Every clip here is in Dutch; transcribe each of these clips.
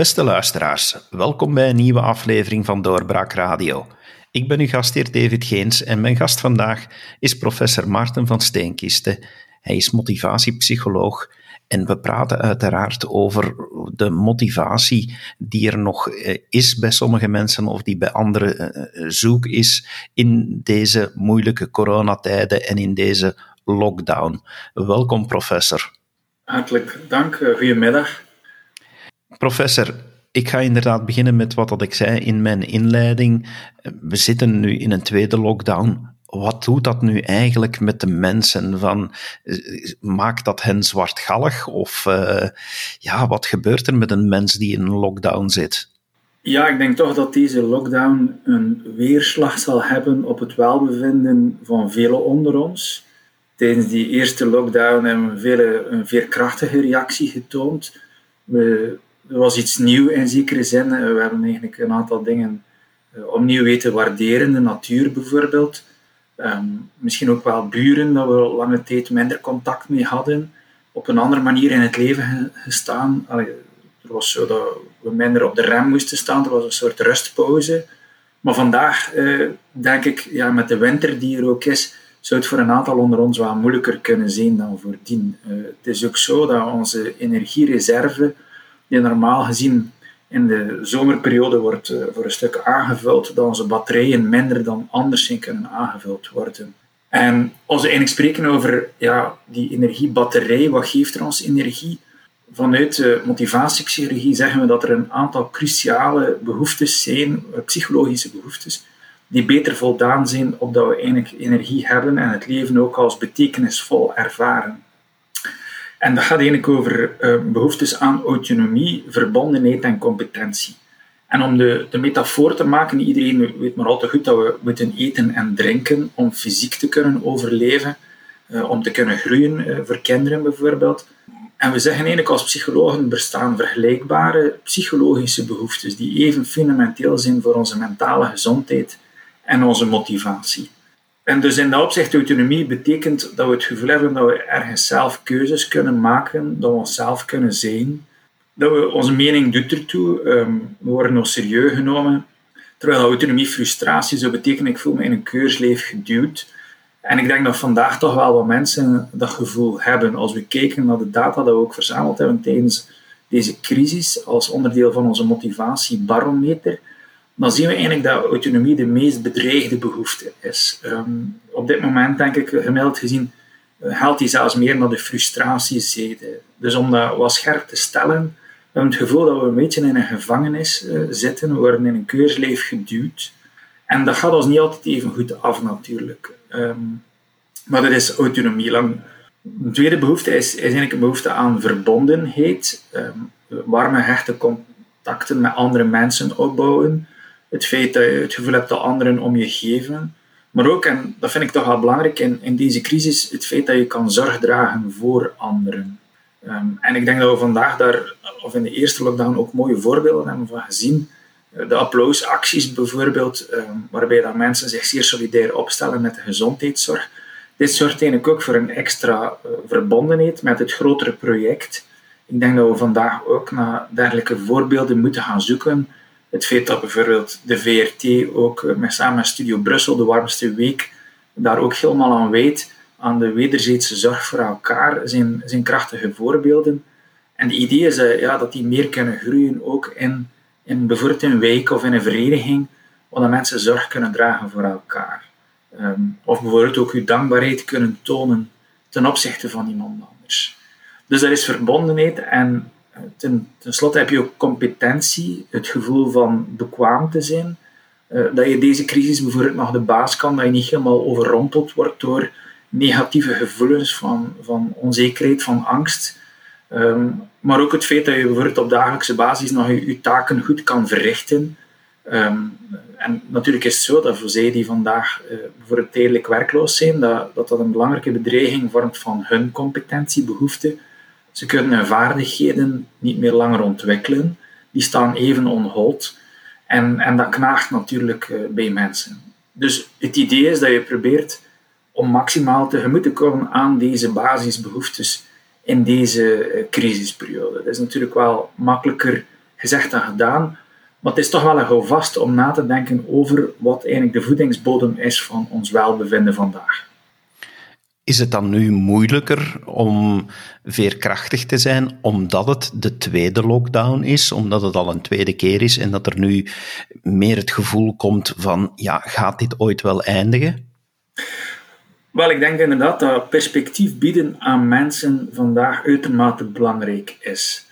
Beste luisteraars, welkom bij een nieuwe aflevering van Doorbraak Radio. Ik ben uw gastheer David Geens en mijn gast vandaag is professor Maarten van Steenkisten. Hij is motivatiepsycholoog en we praten uiteraard over de motivatie die er nog eh, is bij sommige mensen of die bij anderen eh, zoek is in deze moeilijke coronatijden en in deze lockdown. Welkom, professor. Hartelijk dank. Eh, goedemiddag. Professor, ik ga inderdaad beginnen met wat ik zei in mijn inleiding. We zitten nu in een tweede lockdown. Wat doet dat nu eigenlijk met de mensen? Van, maakt dat hen zwartgallig? Of uh, ja, wat gebeurt er met een mens die in een lockdown zit? Ja, ik denk toch dat deze lockdown een weerslag zal hebben op het welbevinden van velen onder ons. Tijdens die eerste lockdown hebben we een veerkrachtige reactie getoond. We was iets nieuw in zekere zin. Eh, we hebben eigenlijk een aantal dingen uh, opnieuw weten waarderen. De natuur bijvoorbeeld. Ehm, misschien ook wel buren, dat we lange tijd minder contact mee hadden. Op een andere manier in het leven gestaan. Allee, er was zo dat we minder op de rem moesten staan. Er was een soort rustpauze. Maar vandaag, uh, denk ik, ja, met de winter die er ook is, zou het voor een aantal onder ons wel moeilijker kunnen zijn dan voordien. Uh, het is ook zo dat onze energiereserve die normaal gezien in de zomerperiode wordt uh, voor een stuk aangevuld, dat onze batterijen minder dan anders kunnen aangevuld worden. En als we eigenlijk spreken over ja, die energiebatterij, wat geeft er ons energie? Vanuit de motivatiepsychologie zeggen we dat er een aantal cruciale behoeftes zijn, eh, psychologische behoeftes, die beter voldaan zijn op dat we eigenlijk energie hebben en het leven ook als betekenisvol ervaren. En dat gaat eigenlijk over uh, behoeftes aan autonomie, verbondenheid en competentie. En om de, de metafoor te maken, iedereen weet maar al te goed dat we moeten eten en drinken om fysiek te kunnen overleven, uh, om te kunnen groeien, uh, voor kinderen bijvoorbeeld. En we zeggen eigenlijk als psychologen bestaan vergelijkbare psychologische behoeftes die even fundamenteel zijn voor onze mentale gezondheid en onze motivatie. En dus in dat opzicht, autonomie betekent dat we het gevoel hebben dat we ergens zelf keuzes kunnen maken, dat we onszelf kunnen zijn, dat we onze mening doet ertoe, um, we worden nog serieus genomen. Terwijl autonomie frustratie zou betekenen, ik voel me in een keursleef geduwd. En ik denk dat vandaag toch wel wat mensen dat gevoel hebben. Als we kijken naar de data dat we ook verzameld hebben tijdens deze crisis, als onderdeel van onze motivatiebarometer, dan zien we eigenlijk dat autonomie de meest bedreigde behoefte is. Ehm, op dit moment, denk ik, gemiddeld gezien, haalt die zelfs meer naar de frustratiezijde. Dus om dat wat scherp te stellen, we hebben het gevoel dat we een beetje in een gevangenis uh, zitten, we worden in een keursleef geduwd. En dat gaat ons niet altijd even goed af, natuurlijk. Um, maar dat is autonomie. Lang. Een tweede behoefte is, is eigenlijk een behoefte aan verbondenheid, um, warme, hechte contacten met andere mensen opbouwen het feit dat je het gevoel hebt dat anderen om je geven. Maar ook, en dat vind ik toch wel belangrijk in, in deze crisis, het feit dat je kan zorg dragen voor anderen. Ehm, en ik denk dat we vandaag daar, of in de eerste lockdown, ook mooie voorbeelden hebben van gezien. Eh, de applausacties bijvoorbeeld, ehm, waarbij dat mensen zich zeer solidair opstellen met de gezondheidszorg. Dit zorgt eigenlijk ook voor een extra uh, verbondenheid met het grotere project. Ik denk dat we vandaag ook naar dergelijke voorbeelden moeten gaan zoeken het feit dat bijvoorbeeld de VRT ook eh, met, samen met Studio Brussel de warmste week daar ook helemaal aan weet, aan de wederzijdse zorg voor elkaar, zijn, zijn krachtige voorbeelden. En de idee is uh, ja, dat die meer kunnen groeien, ook in, in bijvoorbeeld een wijk of in een vereniging, waar mensen zorg kunnen dragen voor elkaar. Um, of bijvoorbeeld ook uw dankbaarheid kunnen tonen ten opzichte van iemand anders. Dus dat is verbondenheid en ten, ten slotte heb je ook competentie, het gevoel van bekwaam te zijn. Uh, dat je deze crisis bijvoorbeeld nog de baas kan, dat je niet helemaal overrompeld wordt door negatieve gevoelens van, van onzekerheid, van angst. Um, maar ook het feit dat je bijvoorbeeld op dagelijkse basis nog je, je taken goed kan verrichten. Um, en natuurlijk is het zo dat voor zij die vandaag uh, bijvoorbeeld tijdelijk werkloos zijn, dat, dat dat een belangrijke bedreiging vormt van hun competentiebehoeften ze kunnen hun vaardigheden niet meer langer ontwikkelen. Die staan even onhold. En, en dat knaagt natuurlijk uh, bij mensen. Dus het idee is dat je probeert om maximaal tegemoet te komen aan deze basisbehoeftes in deze uh, crisisperiode. Dat is natuurlijk wel makkelijker gezegd en gedaan. Maar het is toch wel een houvast om na te denken over wat eigenlijk de voedingsbodem is van ons welbevinden vandaag. Is het dan nu moeilijker om veerkrachtig te zijn omdat het de tweede lockdown is, omdat het al een tweede keer is en dat er nu meer het gevoel komt van, ja, gaat dit ooit wel eindigen? Wel, ik denk inderdaad dat perspectief bieden aan mensen vandaag uitermate belangrijk is.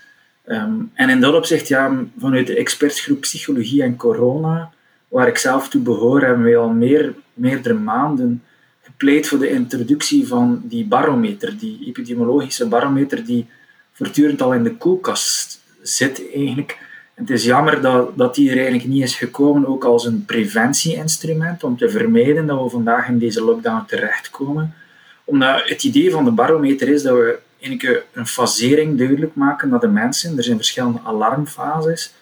Ehm, en in dat opzicht, ja, vanuit de expertsgroep Psychologie en Corona, waar ik zelf toe behoor, hebben we al meer, meerdere maanden gepleit voor de introductie van die barometer, die epidemiologische barometer die voortdurend al in de koelkast zit eigenlijk. En het is jammer dat, dat die er eigenlijk niet is gekomen, ook als een preventieinstrument, om te vermijden dat we vandaag in deze lockdown terechtkomen. Omdat het idee van de barometer is dat we eigenlijk een fasering duidelijk maken naar de mensen. Er zijn verschillende alarmfases.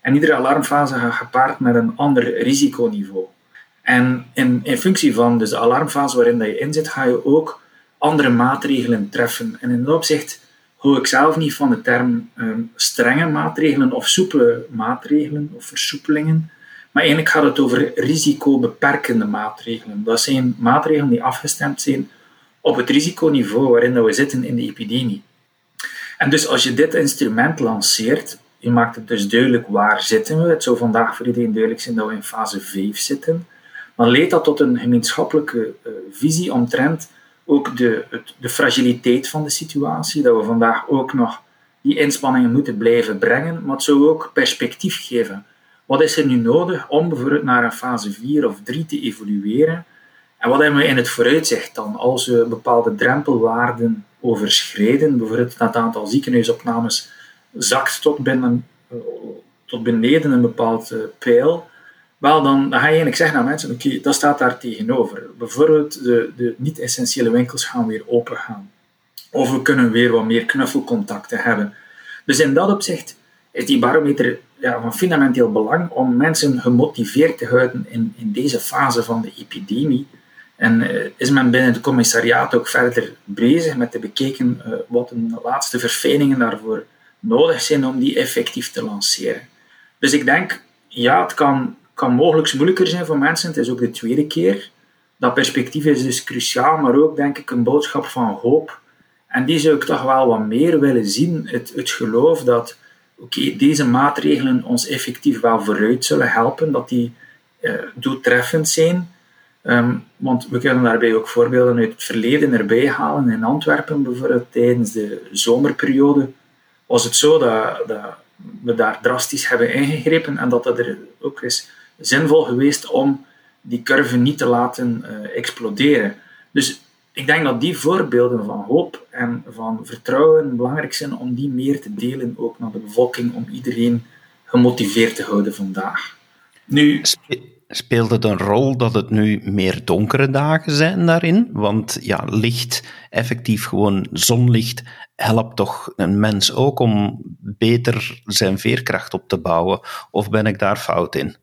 En iedere alarmfase gaat gepaard met een ander risiconiveau. En in, in functie van dus de alarmfase waarin dat je in zit, ga je ook andere maatregelen treffen. En in dat opzicht hou ik zelf niet van de term ehm, strenge maatregelen of soepele maatregelen of versoepelingen. Maar eigenlijk gaat het over risicobeperkende maatregelen. Dat zijn maatregelen die afgestemd zijn op het risiconiveau waarin dat we zitten in de epidemie. En dus als je dit instrument lanceert, je maakt het dus duidelijk waar zitten we. Het zou vandaag voor iedereen duidelijk zijn dat we in fase 5 zitten dan leidt dat tot een gemeenschappelijke uh, visie omtrent ook de, het, de fragiliteit van de situatie, dat we vandaag ook nog die inspanningen moeten blijven brengen, maar het zou ook perspectief geven. Wat is er nu nodig om bijvoorbeeld naar een fase 4 of 3 te evolueren? En wat hebben we in het vooruitzicht dan als we bepaalde drempelwaarden overschreden? Bijvoorbeeld het aantal ziekenhuisopnames zakt tot, binnen, eh, tot beneden een bepaald uh, pijl. Wel, dan, ga je eigenlijk zeggen aan mensen, oké, dat staat daar tegenover. Bijvoorbeeld, de, de niet-essentiële winkels gaan weer open gaan. Of we kunnen weer wat meer knuffelcontacten hebben. Dus in dat opzicht is die barometer ja, van fundamenteel belang om mensen gemotiveerd te houden in, in deze fase van de epidemie. En uh, is men binnen het commissariaat ook verder bezig met te bekijken uh, wat de laatste verfijningen daarvoor nodig zijn om die effectief te lanceren. Dus ik denk, ja, het kan kan mogelijk moeilijker zijn voor mensen. Het is ook de tweede keer. Dat perspectief is dus cruciaal, maar ook denk ik een boodschap van hoop. En die zou ik toch wel wat meer willen zien. Het, het geloof dat oké, deze maatregelen ons effectief wel vooruit zullen helpen, dat die uh, doeltreffend zijn. Um, want we kunnen daarbij ook voorbeelden uit het verleden erbij halen. In Antwerpen bijvoorbeeld tijdens de zomerperiode was het zo dat, dat we daar drastisch hebben ingegrepen en dat dat er ook is zinvol geweest om die curve niet te laten uh, exploderen. Dus ik denk dat die voorbeelden van hoop en van vertrouwen belangrijk zijn om die meer te delen ook naar de bevolking, om iedereen gemotiveerd te houden vandaag. Nu, Speelt het een rol dat het nu meer donkere dagen zijn daarin? Want ja, licht, effectief gewoon zonlicht, helpt toch een mens ook om beter zijn veerkracht op te bouwen? Of ben ik daar fout in?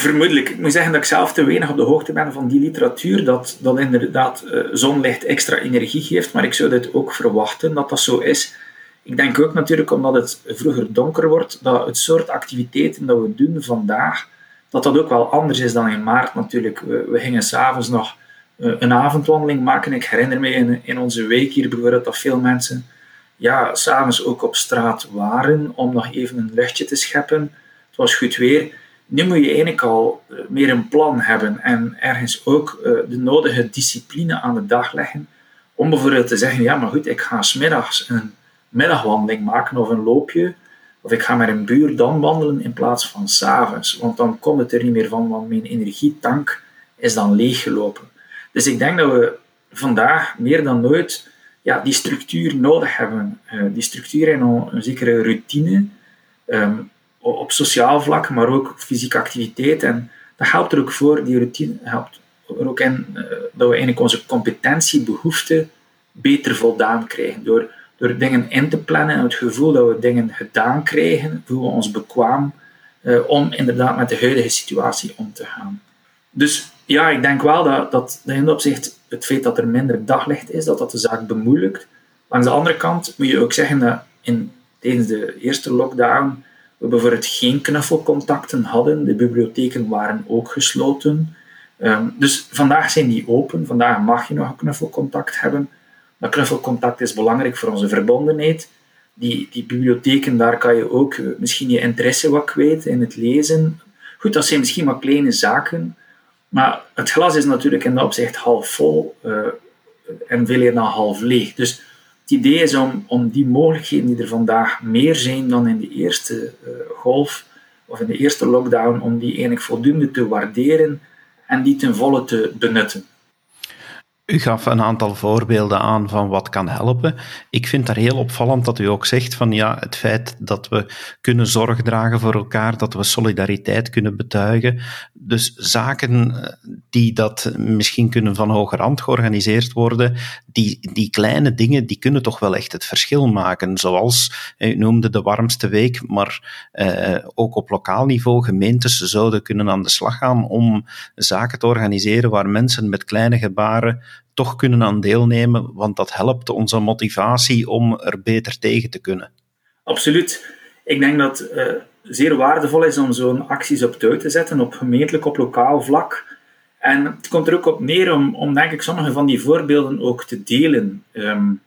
Vermoedelijk. Ik moet zeggen dat ik zelf te weinig op de hoogte ben van die literatuur, dat, dat inderdaad uh, zonlicht extra energie geeft, maar ik zou dit ook verwachten dat dat zo is. Ik denk ook natuurlijk omdat het vroeger donker wordt, dat het soort activiteiten dat we doen vandaag, dat dat ook wel anders is dan in maart natuurlijk. We, we gingen s'avonds nog uh, een avondwandeling maken. Ik herinner me in, in onze week hier bijvoorbeeld dat veel mensen ja, s'avonds ook op straat waren om nog even een luchtje te scheppen. Het was goed weer nu moet je eigenlijk al eh, meer een plan hebben en ergens ook eh, de nodige discipline aan de dag leggen om bijvoorbeeld te zeggen, ja maar goed, ik ga smiddags een middagwandeling maken of een loopje, of ik ga met een buur dan wandelen in plaats van s'avonds, want dan komt het er niet meer van, want mijn energietank is dan leeggelopen. Dus ik denk dat we vandaag meer dan nooit ja, die structuur nodig hebben. Uh, die structuur en een, zekere routine. Um, op sociaal vlak, maar ook fysieke activiteit. En dat helpt er ook voor, die routine helpt er ook in uh, dat we eigenlijk onze competentiebehoeften beter voldaan krijgen. Door, door dingen in te plannen en het gevoel dat we dingen gedaan krijgen, voelen we ons bekwaam uh, om inderdaad met de huidige situatie om te gaan. Dus ja, ik denk wel dat, dat, in opzicht het feit dat er minder daglicht is, dat dat de zaak bemoeilijkt. Langs de andere kant moet je ook zeggen dat in, tijdens de eerste lockdown we bijvoorbeeld geen knuffelcontacten hadden. De bibliotheken waren ook gesloten. Ehm, dus vandaag zijn die open. Vandaag mag je nog een knuffelcontact hebben. Dat knuffelcontact is belangrijk voor onze verbondenheid. Die, die bibliotheken, daar kan je ook eh, misschien je interesse wat kwijt in het lezen. Goed, dat zijn misschien wat kleine zaken. Maar het glas is natuurlijk in dat opzicht half vol uh, en veel eerder dan half leeg. Dus het idee is om, om die mogelijkheden die er vandaag meer zijn dan in de eerste uh, golf of in de eerste lockdown, om die eigenlijk voldoende te waarderen en die ten volle te benutten. U gaf een aantal voorbeelden aan van wat kan helpen. Ik vind daar heel opvallend dat u ook zegt van ja, het feit dat we kunnen zorg dragen voor elkaar, dat we solidariteit kunnen betuigen. Dus zaken eh, die dat misschien kunnen van hoger hand georganiseerd worden, die, die kleine dingen, die kunnen toch wel echt het verschil maken. Zoals, u noemde de warmste week, maar eh, ook op lokaal niveau, gemeentes zouden kunnen aan de slag gaan om zaken te organiseren waar mensen met kleine gebaren toch kunnen aan deelnemen, want dat helpt onze motivatie om er beter tegen te kunnen. Absoluut. Ik denk dat het uh, zeer waardevol is om zo'n acties op touw te zetten op gemeentelijk, op lokaal vlak. En het komt er ook op neer om, om denk ik, sommige van die voorbeelden ook te delen. Um,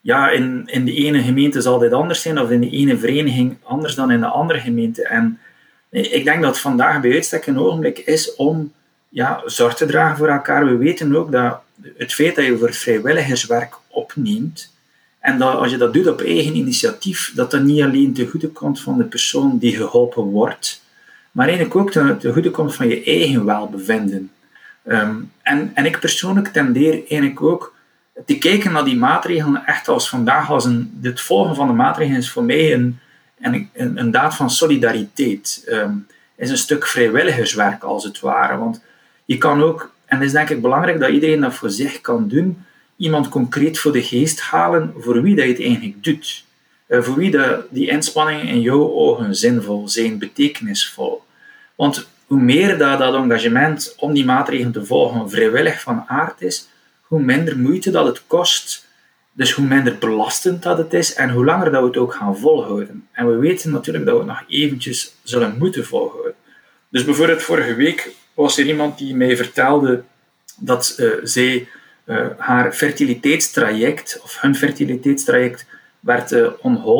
ja, in, in de ene gemeente zal dit anders zijn, of in de ene vereniging anders dan in de andere gemeente. En ik denk dat vandaag bij uitstek een ogenblik is om ja, zorg te dragen voor elkaar. We weten ook dat het feit dat je voor vrijwilligerswerk opneemt, en dat als je dat doet op eigen initiatief, dat dat niet alleen te goede komt van de persoon die geholpen wordt, maar eigenlijk ook ten, goede komt van je eigen welbevinden. Um, en, en ik persoonlijk tendeer eigenlijk ook te kijken naar die maatregelen echt als vandaag als een, dit volgen van de maatregelen is voor mij een, een, een, daad van solidariteit. Um, is een stuk vrijwilligerswerk als het ware. Want je kan ook en het is denk ik belangrijk dat iedereen dat voor zich kan doen. Iemand concreet voor de geest halen voor wie dat je het eigenlijk doet. Uh, voor wie dat die inspanningen in jouw ogen zinvol zijn, betekenisvol. Want hoe meer dat, dat engagement om die maatregelen te volgen vrijwillig van aard is, hoe minder moeite dat het kost. Dus hoe minder belastend dat het is en hoe langer dat we het ook gaan volhouden. En we weten natuurlijk dat we het nog eventjes zullen moeten volhouden. Dus bijvoorbeeld vorige week was er iemand die mij vertelde dat uh, zij uh, haar fertiliteitstraject, of hun fertiliteitstraject, werd uh,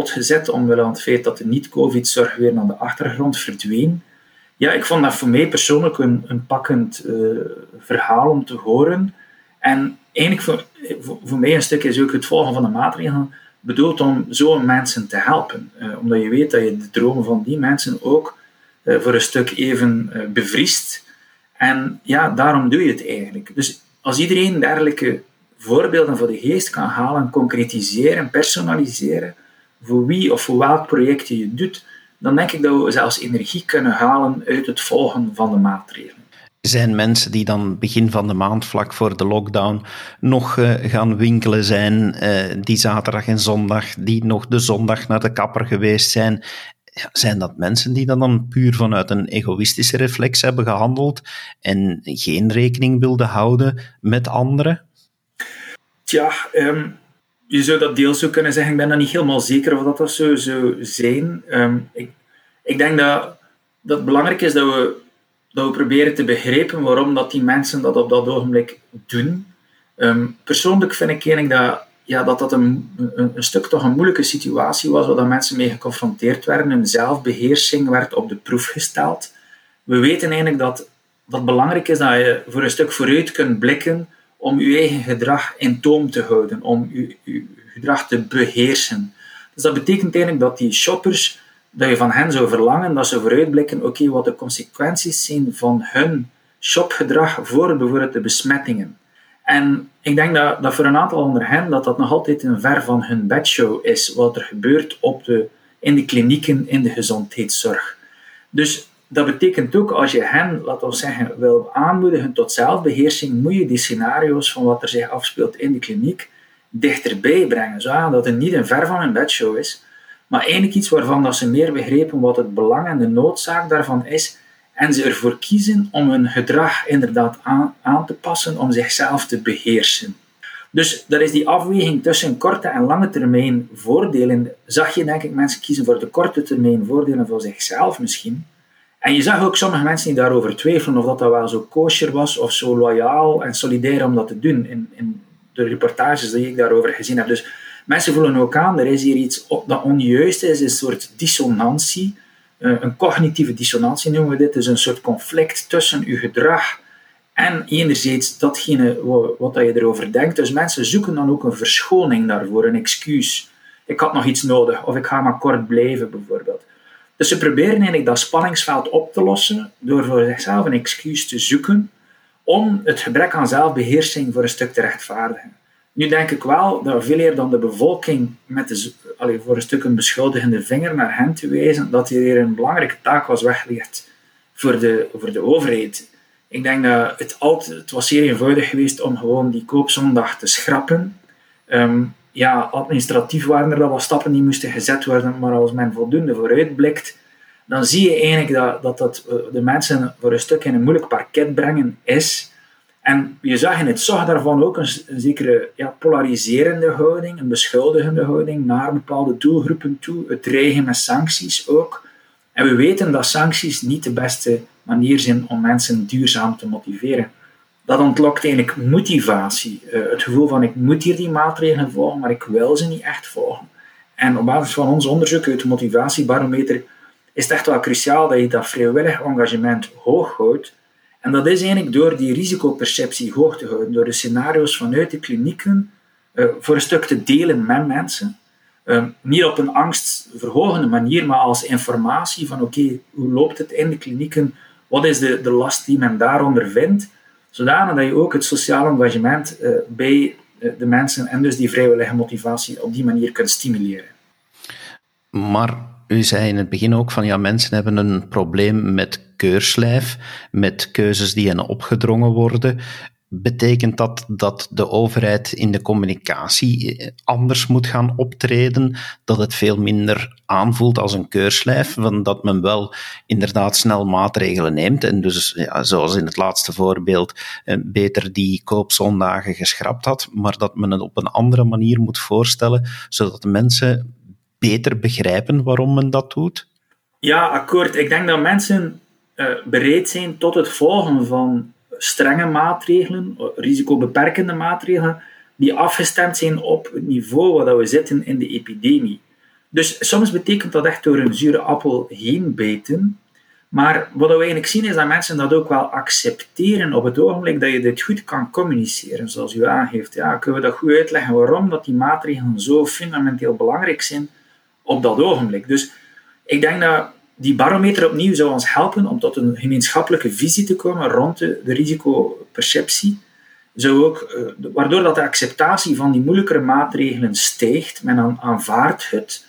gezet omwille van het feit dat de niet-covid-zorg weer naar de achtergrond verdween. Ja, ik vond dat voor mij persoonlijk een, een pakkend verhaal om te horen. En eigenlijk voor, voor, mij een stuk is ook het volgen van de maatregelen bedoeld om zo mensen te helpen. omdat je weet dat je de dromen van die mensen ook voor een stuk even bevriest. En ja, daarom doe je het eigenlijk. Dus als iedereen dergelijke voorbeelden voor de geest kan halen, concretiseren, personaliseren, voor wie of voor welk project je doet, dan denk ik dat we zelfs energie kunnen halen uit het volgen van de maatregelen. Zijn mensen die dan begin van de maand, vlak voor de lockdown, nog uh, gaan winkelen zijn, uh, die zaterdag en zondag, die nog de zondag naar de kapper geweest zijn zijn dat mensen die dan, dan puur vanuit een egoïstische reflex hebben gehandeld en geen rekening wilden houden met anderen? Tja, um, je zou dat deels zo kunnen zeggen. Ik ben er niet helemaal zeker of dat, dat zo zou zijn. Um, ik, ik denk dat, dat het belangrijk is dat we, dat we proberen te begrijpen waarom dat die mensen dat op dat ogenblik doen. Um, persoonlijk vind ik dat ja, dat dat een, een, een, stuk toch een moeilijke situatie was, waar mensen mee geconfronteerd werden. Hun zelfbeheersing werd op de proef gesteld. We weten eigenlijk dat dat belangrijk is dat je voor een stuk vooruit kunt blikken om je eigen gedrag in toom te houden, om je, je gedrag te beheersen. Dus dat betekent eigenlijk dat die shoppers, dat je van hen zou verlangen dat ze vooruitblikken, oké, wat de consequenties zijn van hun shopgedrag voor bijvoorbeeld de besmettingen. En ik denk dat, dat voor een aantal onder hen dat dat nog altijd een ver van hun bedshow is, wat er gebeurt op de, in de klinieken, in de gezondheidszorg. Dus dat betekent ook, als je hen, laten we zeggen, wil aanmoedigen tot zelfbeheersing, moet je die scenario's van wat er zich afspeelt in de kliniek dichterbij brengen, zodat het niet een ver van hun bedshow is, maar eigenlijk iets waarvan dat ze meer begrepen wat het belang en de noodzaak daarvan is en ze ervoor kiezen om hun gedrag inderdaad aan, aan te passen, om zichzelf te beheersen. Dus dat is die afweging tussen korte en lange termijn voordelen. Zag je denk ik mensen kiezen voor de korte termijn voordelen voor zichzelf misschien. En je zag ook sommige mensen die daarover twijfelen of dat, dat wel zo kosher was of zo loyaal en solidair om dat te doen. In, in de reportages die ik daarover gezien heb. Dus mensen voelen ook aan, er is hier iets dat onjuist is, een soort dissonantie. Eh, een cognitieve dissonantie noemen we dit. Dus een soort conflict tussen je gedrag en enerzijds datgene wat, je erover denkt. Dus mensen zoeken dan ook een verschoning daarvoor, een excuus. Ik had nog iets nodig, of ik ga maar kort blijven, bijvoorbeeld. Dus ze proberen eigenlijk dat spanningsveld op te lossen door voor zichzelf een excuus te zoeken om het gebrek aan zelfbeheersing voor een stuk te rechtvaardigen. Nu denk ik wel dat veel eer dan de bevolking met de, allee, voor een stuk een beschuldigende vinger naar hen te wijzen, dat hier een belangrijke taak was weggelegd voor de, voor de overheid. Ik denk dat het altijd, het was zeer eenvoudig geweest om gewoon die koopzondag te schrappen. Ehm, ja, administratief waren er wel wat stappen die moesten gezet worden, maar als men voldoende vooruitblikt, dan zie je eigenlijk dat, dat dat eh, de mensen voor een stuk in een moeilijk parket brengen is. En je zag in het zag daarvan ook een, een zekere ja, polariserende houding, een beschuldigende houding naar bepaalde doelgroepen toe, het dreigen met sancties ook. En we weten dat sancties niet de beste manier zijn om mensen duurzaam te motiveren. Dat ontlokt eigenlijk motivatie. Uh, het gevoel van ik moet hier die maatregelen volgen, maar ik wil ze niet echt volgen. En op basis van ons onderzoek uit de motivatiebarometer is het echt wel cruciaal dat je dat vrijwillig engagement hoog houdt. En dat is eigenlijk door die risicoperceptie hoog te houden, door de scenario's vanuit de klinieken uh, voor een stuk te delen met mensen. Ehm, niet op een angstverhogende manier, maar als informatie van oké, hoe loopt het in de klinieken? Wat is de, de last die men daaronder vindt? Zodanig dat je ook het sociaal engagement uh, bij eh, de mensen en dus die vrijwillige motivatie op die manier kunt stimuleren. Maar u zei in het begin ook van ja, mensen hebben een probleem met keurslijf, met keuzes die hen opgedrongen worden. Betekent dat dat de overheid in de communicatie eh, anders moet gaan optreden? Dat het veel minder aanvoelt als een keurslijf? Van dat men wel inderdaad snel maatregelen neemt en dus, ja, zoals in het laatste voorbeeld, eh, beter die koopzondagen geschrapt had, maar dat men het op een andere manier moet voorstellen, zodat mensen beter begrijpen waarom men dat doet? Ja, akkoord. Ik denk dat mensen uh, bereid zijn tot het volgen van strenge maatregelen, risicobeperkende maatregelen, die afgestemd zijn op het niveau waar we zitten in de epidemie. Dus soms betekent dat echt door een zure appel heen bijten. Maar wat we eigenlijk zien is dat mensen dat ook wel accepteren op het ogenblik dat je dit goed kan communiceren, zoals u aangeeft. Ja, kunnen we dat goed uitleggen waarom dat die maatregelen zo fundamenteel belangrijk zijn op dat ogenblik. Dus ik denk dat die barometer opnieuw zou ons helpen om tot een gemeenschappelijke visie te komen rond de, de risicoperceptie. Zou ook, uh, waardoor dat de acceptatie van die moeilijkere maatregelen stijgt. Men aanvaardt het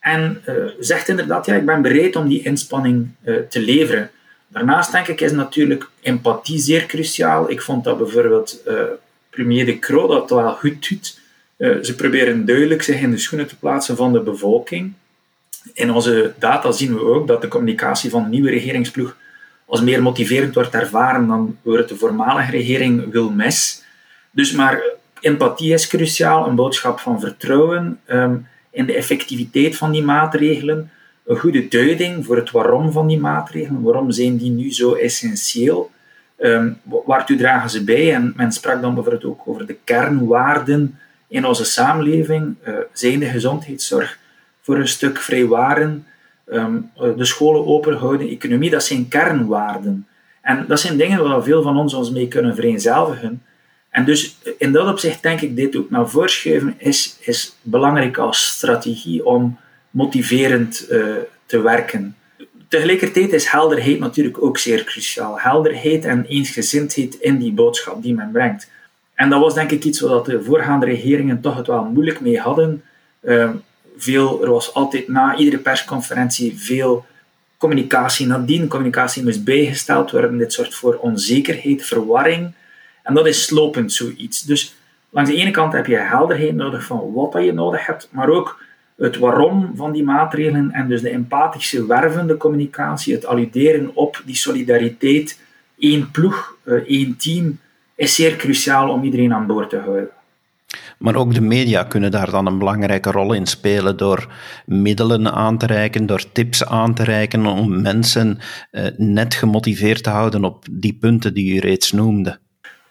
en uh, zegt inderdaad, ja, ik ben bereid om die inspanning uh, te leveren. Daarnaast denk ik is natuurlijk empathie zeer cruciaal. Ik vond dat bijvoorbeeld premier De Croo dat wel goed doet. Ze proberen duidelijk zich in de schoenen te plaatsen van de bevolking. In onze data zien we ook dat de communicatie van de nieuwe regeringsploeg als meer motiverend wordt ervaren dan door de voormalige regering Wilmes. Dus maar empathie is cruciaal, een boodschap van vertrouwen um, in de effectiviteit van die maatregelen, een goede duiding voor het waarom van die maatregelen, waarom zijn die nu zo essentieel, um, waartoe dragen ze bij? En men sprak dan bijvoorbeeld ook over de kernwaarden in onze samenleving, uh, zijn de gezondheidszorg, voor een stuk vrijwaren, um, de scholen open houden, economie, dat zijn kernwaarden. En dat zijn dingen waar veel van ons ons mee kunnen vereenzelvigen. En dus in dat opzicht denk ik dit ook naar voren schuiven is, is belangrijk als strategie om motiverend te werken. Tegelijkertijd is helderheid natuurlijk ook zeer cruciaal. Helderheid en eensgezindheid in die boodschap die men brengt. En dat was denk ik iets wat de voorgaande regeringen toch het wel moeilijk mee hadden. Uh, veel, er was altijd na iedere persconferentie veel communicatie. Nadien communicatie moest bijgesteld worden. Dit zorgt voor onzekerheid, verwarring. En dat is slopend zoiets. Dus langs de ene kant heb je helderheid nodig van wat dat je nodig hebt, maar ook het waarom van die maatregelen en dus de empathische, wervende communicatie, het alluderen op die solidariteit, één ploeg, eh, één team, is zeer cruciaal om iedereen aan boord te houden. Maar ook de media kunnen daar dan een belangrijke rol in spelen door middelen aan te reiken, door tips aan te reiken om mensen eh, net gemotiveerd te houden op die punten die u reeds noemde.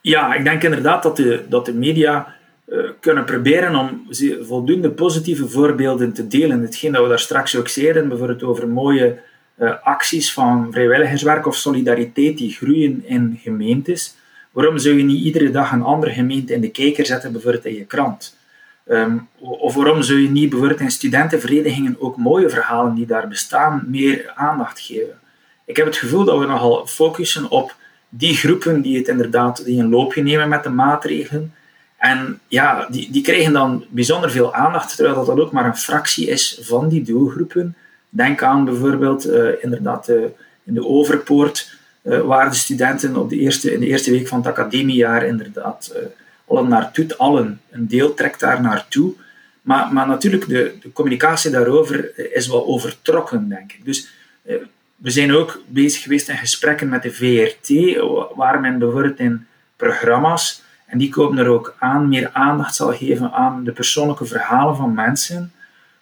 Ja, ik denk inderdaad dat de, dat de media uh, kunnen proberen om voldoende positieve voorbeelden te delen. Hetgeen dat we daar straks ook zeiden, bijvoorbeeld over mooie uh, acties van vrijwilligerswerk of solidariteit die groeien in gemeentes. Waarom zou je niet iedere dag een andere gemeente in de kijker zetten, bijvoorbeeld in je krant? Um, of waarom zou je niet bijvoorbeeld in studentenverenigingen ook mooie verhalen die daar bestaan meer aandacht geven? Ik heb het gevoel dat we nogal focussen op die groepen die het inderdaad die een loopje nemen met de maatregelen. En ja, die, die krijgen dan bijzonder veel aandacht, terwijl dat, ook maar een fractie is van die doelgroepen. Denk aan bijvoorbeeld uh, inderdaad uh, in de Overpoort, uh, waar de studenten op de eerste, in de eerste week van het academiejaar inderdaad allen naartoe, allen, een deel trekt daar naartoe. Maar, maar natuurlijk, de, de communicatie daarover is wel overtrokken, denk ik. Dus we zijn ook bezig geweest in gesprekken met de VRT, waar men bijvoorbeeld in programma's, en die komen er ook aan, meer aandacht zal geven aan de persoonlijke verhalen van mensen.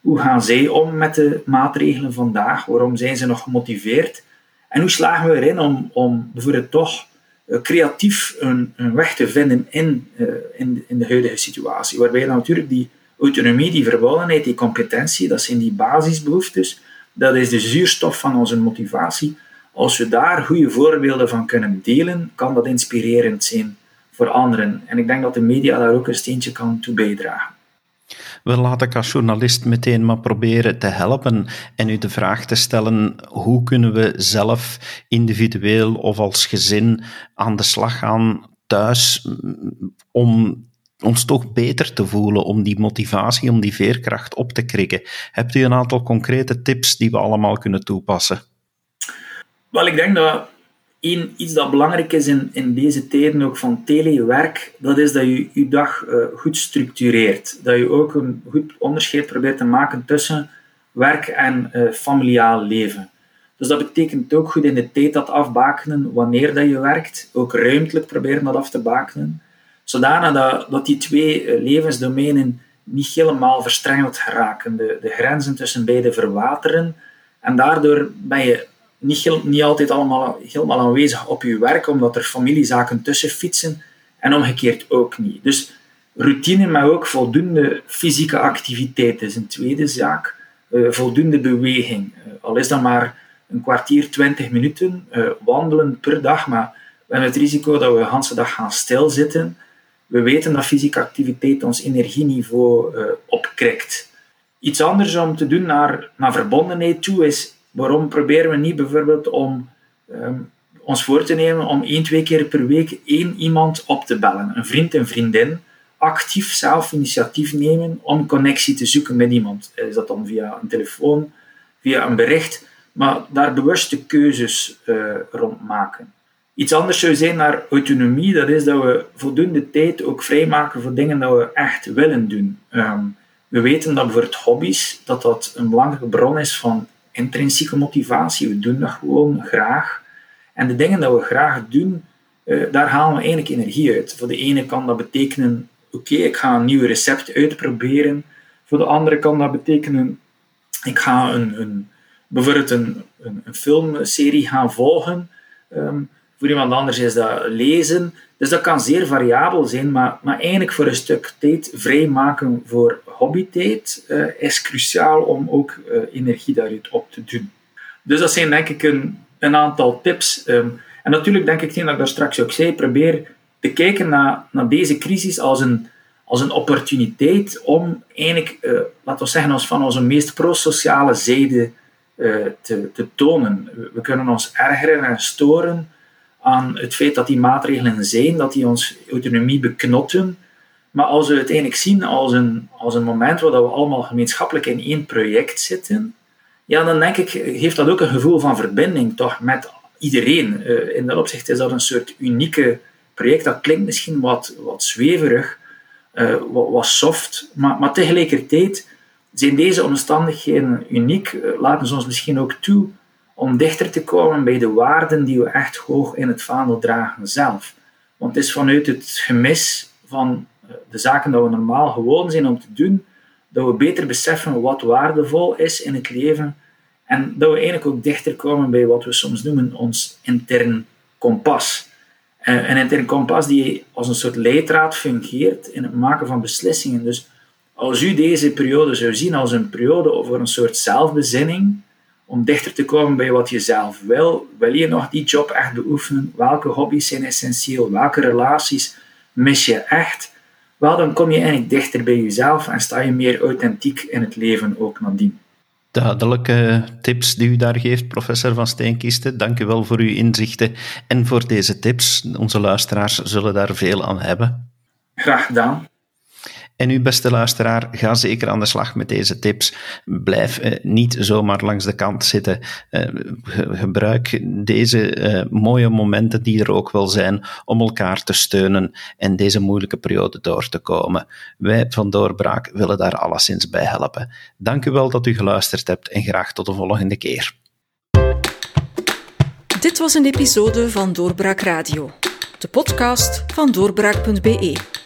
Hoe gaan zij om met de maatregelen vandaag? Waarom zijn ze nog gemotiveerd? En hoe slagen we erin om, om bijvoorbeeld toch eh, creatief een, een weg te vinden in, uh, in, in, de huidige situatie? Waarbij natuurlijk die autonomie, die verbondenheid, die competentie, dat zijn die basisbehoeftes, dat is de zuurstof van onze motivatie. Als we daar goede voorbeelden van kunnen delen, kan dat inspirerend zijn voor anderen. En ik denk dat de media daar ook een steentje kan toe bijdragen. We laten ik als journalist meteen maar proberen te helpen en u de vraag te stellen: hoe kunnen we zelf individueel of als gezin aan de slag gaan thuis om ons toch beter te voelen, om die motivatie, om die veerkracht op te krikken? Hebt u een aantal concrete tips die we allemaal kunnen toepassen? Wel, ik denk dat één, iets dat belangrijk is in, in deze tijden ook van telewerk, dat is dat je je dag uh, goed structureert. Dat je ook een goed onderscheid probeert te maken tussen werk en uh, familiaal leven. Dus dat betekent ook goed in de tijd dat afbakenen wanneer dat je werkt. Ook ruimtelijk proberen dat af te bakenen. Zodanig dat, dat die twee uh, levensdomeinen niet helemaal verstrengeld geraken. De, de grenzen tussen beide verwateren. En daardoor ben je niet, niet altijd allemaal helemaal aanwezig op je werk, omdat er familiezaken tussen fietsen en omgekeerd ook niet. Dus routine, maar ook voldoende fysieke activiteit is een tweede zaak. Uh, voldoende beweging. Uh, al is dat maar een kwartier, twintig minuten uh, wandelen per dag, maar we hebben het risico dat we de hele dag gaan stilzitten. We weten dat fysieke activiteit ons energieniveau opkrikt. Iets anders om te doen naar, naar verbondenheid toe is Waarom proberen we niet bijvoorbeeld om um, ons voor te nemen om één, twee keer per week één iemand op te bellen, een vriend en vriendin, actief zelf initiatief nemen om connectie te zoeken met iemand. Is dat dan via een telefoon, via een bericht, maar daar bewuste keuzes uh, rond maken. Iets anders zou zijn naar autonomie, dat is dat we voldoende tijd ook vrijmaken voor dingen dat we echt willen doen. Um, we weten dat bijvoorbeeld hobby's, dat dat een belangrijke bron is van intrinsieke motivatie. We doen dat gewoon graag. En de dingen die we graag doen, uh, daar halen we eigenlijk energie uit. Voor de ene kan dat betekenen, oké, ik ga een nieuw recept uitproberen. Voor de andere kan dat betekenen, ik ga een, een bijvoorbeeld een, een, filmserie gaan volgen. Um, voor iemand anders is dat lezen. Dus dat kan zeer variabel zijn, maar, maar eigenlijk voor een stuk tijd vrijmaken voor hobbytijd uh, is cruciaal om ook uh, energie daaruit op te doen. Dus dat zijn denk ik een, een aantal tips. Um, en natuurlijk denk ik, dat ik daar straks ook zei, probeer te kijken naar, naar deze crisis als een, als een opportuniteit om eigenlijk, uh, laten we zeggen, ons van onze meest prosociale zijde te, te tonen. We kunnen ons ergeren en storen aan het feit dat die maatregelen zijn, dat die ons autonomie beknotten. Maar als we het uiteindelijk zien als een, als een moment waar we allemaal gemeenschappelijk in één project zitten, ja, dan denk ik, geeft dat ook een gevoel van verbinding toch met iedereen. Uh, in dat opzicht is dat een soort unieke project. Dat klinkt misschien wat, wat zweverig, uh, wat, wat, soft, maar, maar tegelijkertijd zijn deze omstandigheden uniek, uh, laten ze ons misschien ook toe om dichter te komen bij de waarden die we echt hoog in het vaandel dragen zelf. Want het is vanuit het gemis van de zaken die we normaal gewoon zijn om te doen, dat we beter beseffen wat waardevol is in het leven en dat we eigenlijk ook dichter komen bij wat we soms noemen ons intern kompas. Eh, een intern kompas die als een soort leidraad fungeert in het maken van beslissingen. Dus als u deze periode zou zien als een periode over een soort zelfbezinning, om dichter te komen bij wat je zelf wil, wil je nog die job echt beoefenen? Welke hobby's zijn essentieel? Welke relaties mis je echt? Wel, dan kom je eigenlijk dichter bij jezelf en sta je meer authentiek in het leven ook nadien duidelijke tips die u daar geeft, professor Van Steenkisten. Dank u wel voor uw inzichten en voor deze tips. Onze luisteraars zullen daar veel aan hebben. Graag gedaan. En u, beste luisteraar, ga zeker aan de slag met deze tips. Blijf eh, niet zomaar langs de kant zitten. Eh, gebruik deze eh, mooie momenten die er ook wel zijn om elkaar te steunen en deze moeilijke periode door te komen. Wij van Doorbraak willen daar alleszins bij helpen. Dank u wel dat u geluisterd hebt en graag tot de volgende keer. Dit was een episode van Doorbraak Radio, de podcast van doorbraak.be.